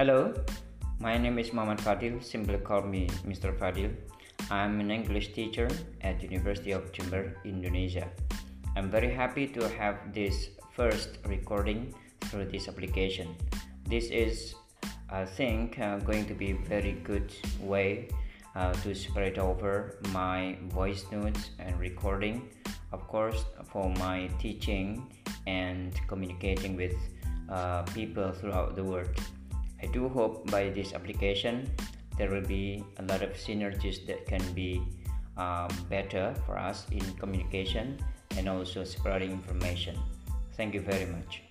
Hello, my name is Muhammad Fadil. Simply call me Mr. Fadil. I'm an English teacher at University of Jember, Indonesia. I'm very happy to have this first recording through this application. This is, I think, uh, going to be a very good way uh, to spread over my voice notes and recording, of course, for my teaching and communicating with uh, people throughout the world. I do hope by this application there will be a lot of synergies that can be um, better for us in communication and also spreading information. Thank you very much.